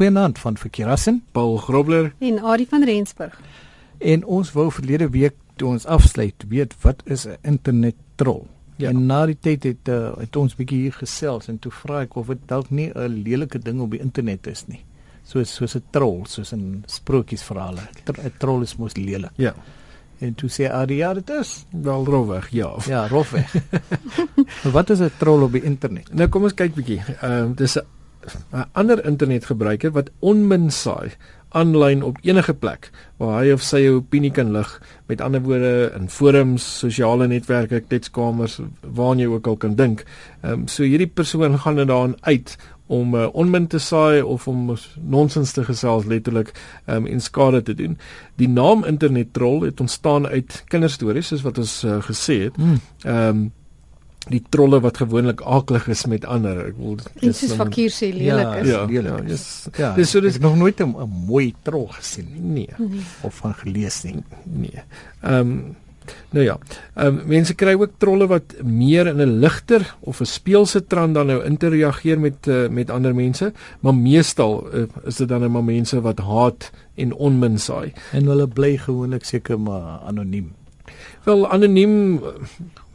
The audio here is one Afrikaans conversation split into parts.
Goeienaand van Verkeerassen, Paul Grobler en Adie van Rensburg. En ons wou verlede week toe ons afsluit weet wat is 'n internet troll. Ja. En na die tyd het uh, het ons bietjie hier gesels en toe vra ek of dit dalk nie 'n lelike ding op die internet is nie. Soos soos 'n troll, soos in sprokiesverhale. 'n Troll is mos lelik. Ja. En toe sê Adie ja, dit is wel rofweg, ja. Ja, rofweg. wat is 'n troll op die internet? Nou kom ons kyk bietjie. Ehm uh, dis 'n 'n ander internetgebruiker wat onmin saai aanlyn op enige plek waar hy of sy 'n opinie kan lig met ander woorde in forums, sosiale netwerke, kletskamers, waar jy ook al kan dink. Ehm um, so hierdie persoon gaan dit daarin uit om uh, onmin te saai of om nonsens te gesels letterlik um, en skade te doen. Die naam internet troll het ontstaan uit kinderstories soos wat ons uh, gesê het. Hmm. Ehm um, die trolle wat gewoonlik aaklig is met ander. Ek wil dis is fakir sê lelik is. Ja, lelik. Ja, dis ja, dis so dis nog nooit 'n mooi troll gesien nie. Nee. nee. Of van gelees nie. Nee. Ehm um, nou ja. Ehm um, mense kry ook trolle wat meer in 'n ligter of 'n speelse trant dan nou interageer met uh, met ander mense, maar meestal uh, is dit dan net maar mense wat haat en onmin saai. En hulle bly gewoonlik seker maar anoniem. Wel anoniem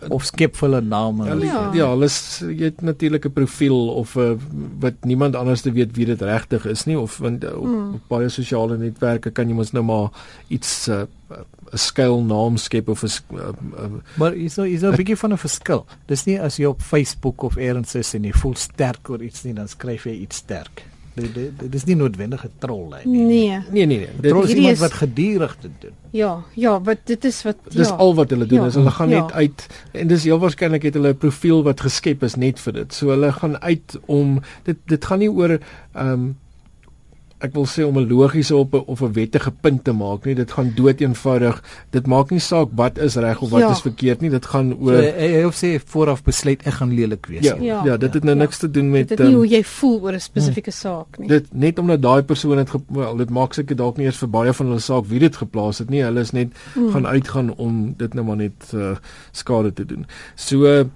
of skep hulle name. Ja, ja, ja hulle jy het natuurlik 'n profiel of 'n uh, wat niemand anders te weet wie dit regtig is nie of want uh, op, mm. op baie sosiale netwerke kan jy mos nou maar iets 'n uh, skuil naam skep of 'n uh, uh, Maar is nou is nou 'n bietjie van 'n verskil. Dis nie as jy op Facebook of elders is en jy voel sterk oor iets nie, dan skryf jy iets sterk. Dit dit dit is nie noodwendig 'n troll nie. Nee. Nee nee nee. Dit troll is iemand wat gedurig dit doen. Ja, ja, wat dit is wat ja. Dis al wat hulle doen ja, is hulle gaan ja. net uit en dis heel waarskynlik het hulle 'n profiel wat geskep is net vir dit. So hulle gaan uit om dit dit gaan nie oor ehm um, ek wil sê om 'n logiese op of 'n wettige punt te maak nie. Dit gaan dood eenvoudig. Dit maak nie saak wat is reg of wat ja. is verkeerd nie. Dit gaan oor so, hy hoef sê vooraf besluit ek gaan lelik wees. Ja ja, ja dit het nou ja. niks te doen met dit is nie um, hoe jy voel oor 'n spesifieke hmm, saak nie. Dit net omdat daai persoon het wel dit maak seker dalk nie eers vir baie van hulle saak wie dit geplaas het nie. Hulle is net hmm. gaan uitgaan om dit nou maar net uh, skade te doen. So ehm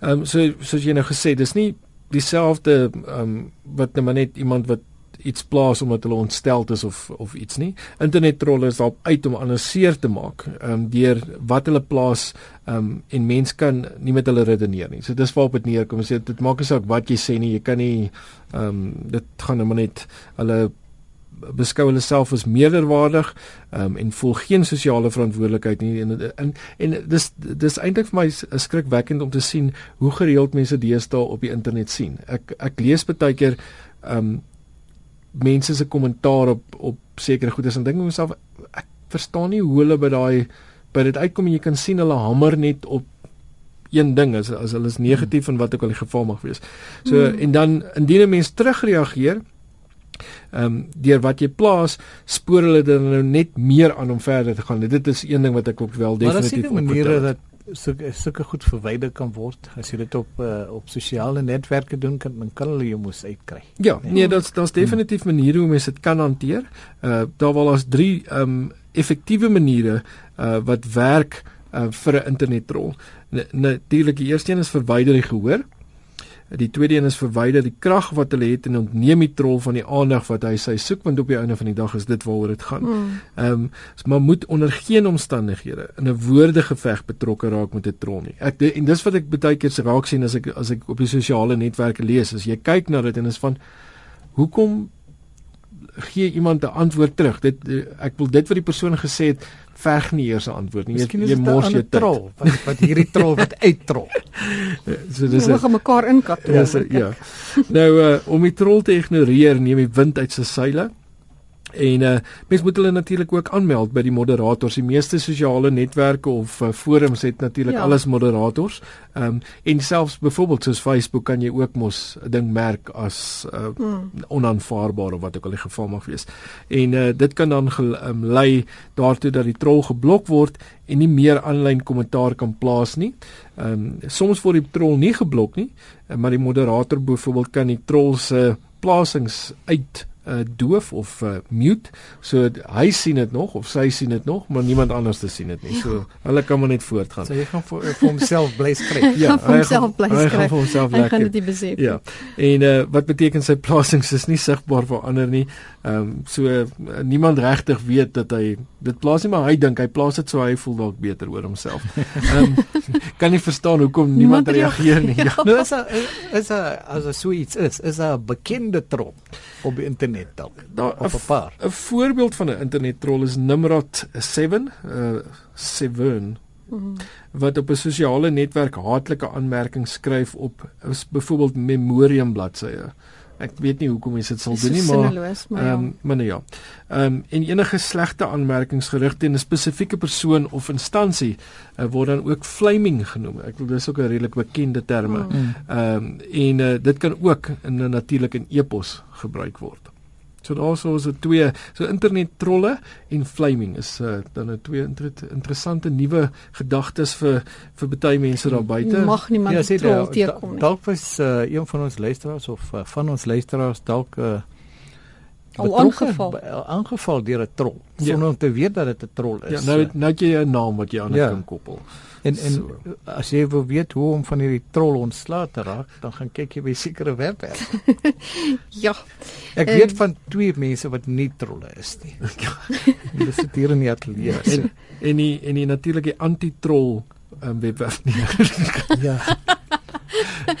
um, so soos jy nou gesê dis nie dieselfde ehm um, wat net nou maar net iemand wat iets plaas omdat hulle ontsteld is of of iets nie. Internet trolle is daarop uit om ander seer te maak, ehm um, deur wat hulle plaas ehm um, en mens kan nie met hulle redeneer nie. So dis waarop dit neerkom. Sê dit maak nie saak wat jy sê nie, jy kan nie ehm um, dit gaan net net hulle beskou hulle self as meerderwaardig um, en voel geen sosiale verantwoordelikheid nie en en, en dis dis eintlik vir my skrikwekkend om te sien hoe gereeld mense deesdae op die internet sien. Ek ek lees baie keer ehm um, mense se kommentaar op op sekere goedes en dink myself ek verstaan nie hoe hulle by daai by dit uitkom en jy kan sien hulle hamer net op een ding as as hulle is negatief en wat ook al die geval mag wees. So hmm. en dan indien 'n mens terugreageer ehm um, deur wat jy plaas, spoor hulle dan nou net meer aan om verder te gaan. Dit is een ding wat ek ook wel definitief op maniere dat sulke sulke goed verwyder kan word as jy dit op uh, op sosiale netwerke doen kan dan kan hulle jou mos uitkry. Ja, nee, nee dit's daar's definitief maniere hoe mense dit kan hanteer. Uh daar wel as drie um effektiewe maniere uh wat werk uh vir 'n internetrol. Natuurlik die eerste een is verwyder die gehoor. Die tweede een is verwyder die krag wat hulle het en ontneem die trol van die aandag wat hy sy soek want op die einde van die dag is dit waaroor dit gaan. Hmm. Ehm mm. um, maar moet onder geen omstandighede in 'n woordegeveg betrokke raak met 'n trol nie. Ek en dis wat ek baie keer raak sien as ek as ek op die sosiale netwerke lees as jy kyk na dit en is van hoekom gee iemand 'n antwoord terug. Dit ek wil dit wat die persoon gesê het veg nie eers 'n antwoord nie. Jy, jy mors jou trol wat wat hierdie trol wat uittrol. so dis Hulle gaan mekaar inkat. Ja, so, ja. Nou uh, om die trol te ignoreer, neem die wind uit sy seile. En uh mens moet hulle natuurlik ook aanmeld by die moderators. Die meeste sosiale netwerke of uh, forums het natuurlik ja. alles moderators. Ehm um, en selfs byvoorbeeld soos Facebook kan jy ook mos 'n ding merk as uh, hmm. onaanvaarbaar of wat ook al die geval mag wees. En uh dit kan dan um, lei daartoe dat die troll geblok word en nie meer aanlyn kommentaar kan plaas nie. Ehm um, soms word die troll nie geblok nie, maar die moderator byvoorbeeld kan die troll se plasings uit uh, doof of uh, mute. So hy sien dit nog of sy sien dit nog, maar niemand anders te sien dit nie. So hulle kan maar net voortgaan. So jy gaan vir, vir homself bly skryf. ja, vir homself bly skryf. Hy gaan vir homself lekker. Hy gaan dit besef. Ja. En uh, wat beteken sy plasings is nie sigbaar vir ander nie. Ehm um, so uh, niemand regtig weet dat hy dit plaas nie, maar hy dink hy plaas dit so hy voel dalk beter oor homself. Ehm um, kan nie verstaan hoekom niemand, niemand reageer nie. Ja. Nou is daar is daar as 'n sweet is, is daar 'n bekende troll op die internet dalk. Daar 'n paar. 'n Voorbeeld van 'n internet troll is Nimrod 7, uh 7 Mm. wat op 'n sosiale netwerk haatlike aanmerkings skryf op byvoorbeeld memorium bladsye. Ek weet nie hoekom mense dit sal doen nie, maar ehm um, maar nee ja. Ehm um, en enige slegte aanmerkings gerig teen 'n spesifieke persoon of instansie uh, word dan ook flaming genoem. Ek bedoel dis ook 'n redelik bekende terme. Mm. Ehm um, en uh, dit kan ook in 'n natuurlik in epos gebruik word. So daarso is dit twee so internet trolle en flaming is uh, dan 'n nou twee inter interessante nuwe gedagtes vir vir baie mense daar buite. Mag niemand ja, troll teekom nie. Dalk was uh, een van ons luisteraars of uh, van ons luisteraars dalk uh, al aangeval aangeval deur 'n troll ja. sonder om te weet dat dit 'n troll is. Ja, nou nou jy 'n naam wat jy aan ja. kan koppel. En en so. as jy wil weet hoe om van hierdie troll ontslae te raak, dan gaan kyk jy by sekere webwerf. ja. Ek weet um, van twee mense wat nie trolle is nie. Hulle sit hier in die ateljee. En en die en die natuurlike anti-troll um, webwerf nie. ja.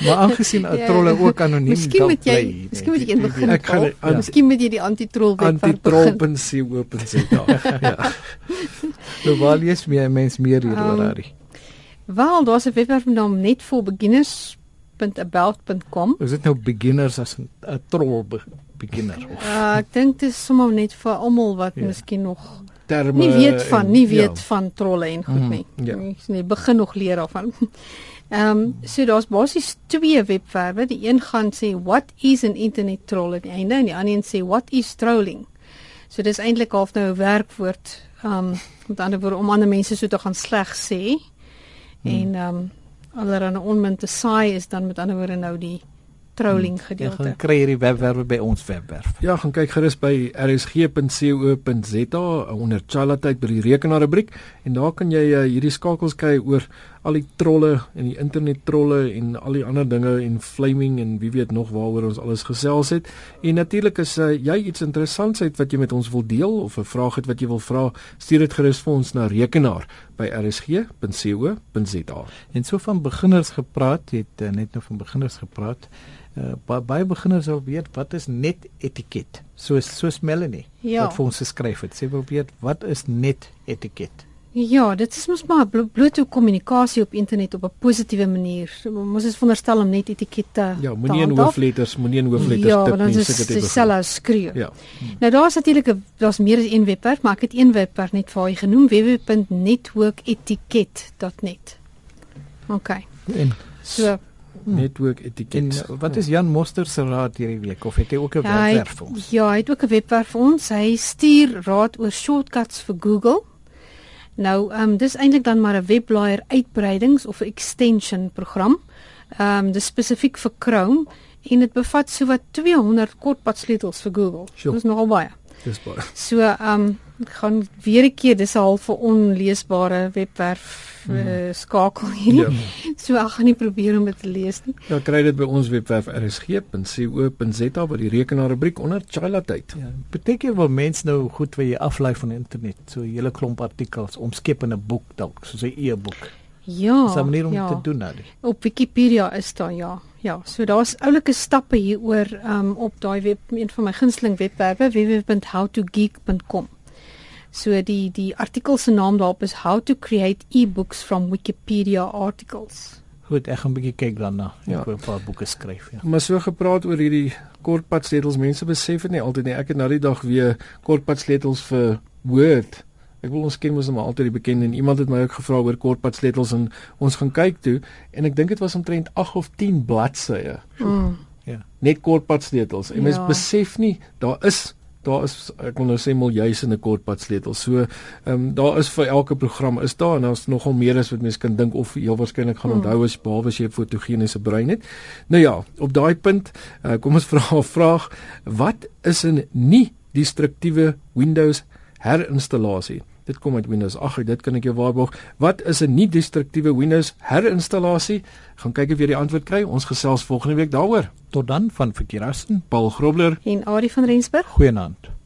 Maar aangesien ja. trolle ook anoniem miskien moet jy miskien moet jy in begin ek gaan ja. miskien moet jy die anti-troll webwerf anti-troll.co.za ja. Nou waar lees meer mense meer hieroor um, Harry? Wel, daar's 'n webwerf naam net vir beginners.about.com. Is dit nou beginners as 'n troll be beginner of? Uh, ek dink dit is sommer net vir almal wat ja. miskien nog terme nie weet van en, nie weet ja. van trolle en goed mm, nie. Ja. Nee, begin nog leer af van. Ehm um, so daar's basies twee webwerwe. Die een gaan sê what is an internet troll aan die einde en die ander een sê what is trolling. So dis eintlik half nou 'n werkwoord ehm um, met ander woorde om ander mense so te gaan sleg sê. Hmm. En ehm um, allerhande onmin te saai is dan met ander woorde nou die trolling hmm. gedeelte. Jy gaan kry hierdie webwerwe by ons webwerf. Ja, gaan kyk gerus by rsg.co.za onder chalatyd by die rekenaar rubriek en daar kan jy uh, hierdie skakels kry oor al die trolle en die internet trolle en al die ander dinge en flaming en wie weet nog waaroor ons alles gesels het. En natuurlik is uh, jy iets interessants uit wat jy met ons wil deel of 'n vraag het wat jy wil vra, stuur dit gerus vir ons na rekenaar by rsg.co.za. En so van beginners gepraat, het uh, net nou van beginners gepraat. Uh, baie beginners wil weet wat is net etiket. Soos soos Melanie ja. wat vir ons geskryf het. Sy wil weet wat is net etiket. Ja, dit is mos maar blote kommunikasie op internet op 'n positiewe manier. Ons is veronderstel om net etikette Ja, moenie in hoofletters, moenie in hoofletters ja, tip nie, seker dit. Ja, dis selfs skreeu. Ja. Nou daar's natuurlik daar's meer as een webwerf, maar ek het een webwerf net vir haar genoem, www.networketiket.net. OK. En so netwerk etiket. Wat is Jan Moster se raad hierdie week of het hy ook 'n ja, webwerf vir ons? Ja, hy het ook 'n webwerf vir ons. Hy stuur raad oor shortcuts vir Google. Nou, ehm um, dis eintlik dan maar 'n webblaaier uitbreidings of 'n extension program. Ehm um, dis spesifiek vir Chrome en dit bevat sowat 200 kortpad sleutels vir Google. Sure. Dis nogal baie. Dis baie. So, ehm um, gaan weer 'n keer dis 'n half onleesbare webwerf uh, skakel hier. Ja. So ek gaan nie probeer om dit te lees nie. Ja, kry dit by ons webwerf rsg.co.za by die rekenaar rubriek onder childhood. Ja, beteken wel mense nou goed wat jy aflei van die internet, so 'n hele klomp artikels omskep in 'n boek dalk, soos 'n e-boek. Ja. Dis 'n manier om ja. te doen nou. Op Wikipedia is daar ja. Ja, so daar's oulike stappe hieroor um, op daai web een van my gunsteling webwerwe www.howtogeek.com. So die die artikel se naam daarop is How to create e-books from Wikipedia articles. Goed, ek gaan 'n bietjie kyk daarna. Ja. Ek wil 'n paar boeke skryf, ja. Maar so gepraat oor hierdie kortpad sleutels, mense besef dit nie altyd nie. Ek het nou die dag weer kortpad sleutels vir Word. Ek wil ons ken mos maar altyd die bekende en iemand het my ook gevra oor kortpad sleutels en ons gaan kyk toe en ek dink dit was omtrent 8 of 10 bladsye. Mm. Ja. Net kortpad sleutels. En ja. mens besef nie daar is daar is ek wil nou sê miljoene in 'n kortpad sleutel. So ehm um, daar is vir elke program is daar en daar's nogal meer as wat mense kan dink of heel waarskynlik gaan hmm. onthou as behalwe as jy 'n fotogeniese brein het. Nou ja, op daai punt, uh, kom ons vra 'n vraag, wat is 'n nie destruktiewe Windows herinstallasie? Dit kom uit Windows 8. Dit kan ek jou waarborg. Wat is 'n nie destruktiewe Windows herinstallasie? Gaan kyk of jy die antwoord kry. Ons gesels volgende week daaroor. Tot dan van Verkeerassen, Paul Grobler en Adie van Rensburg. Goeienaand.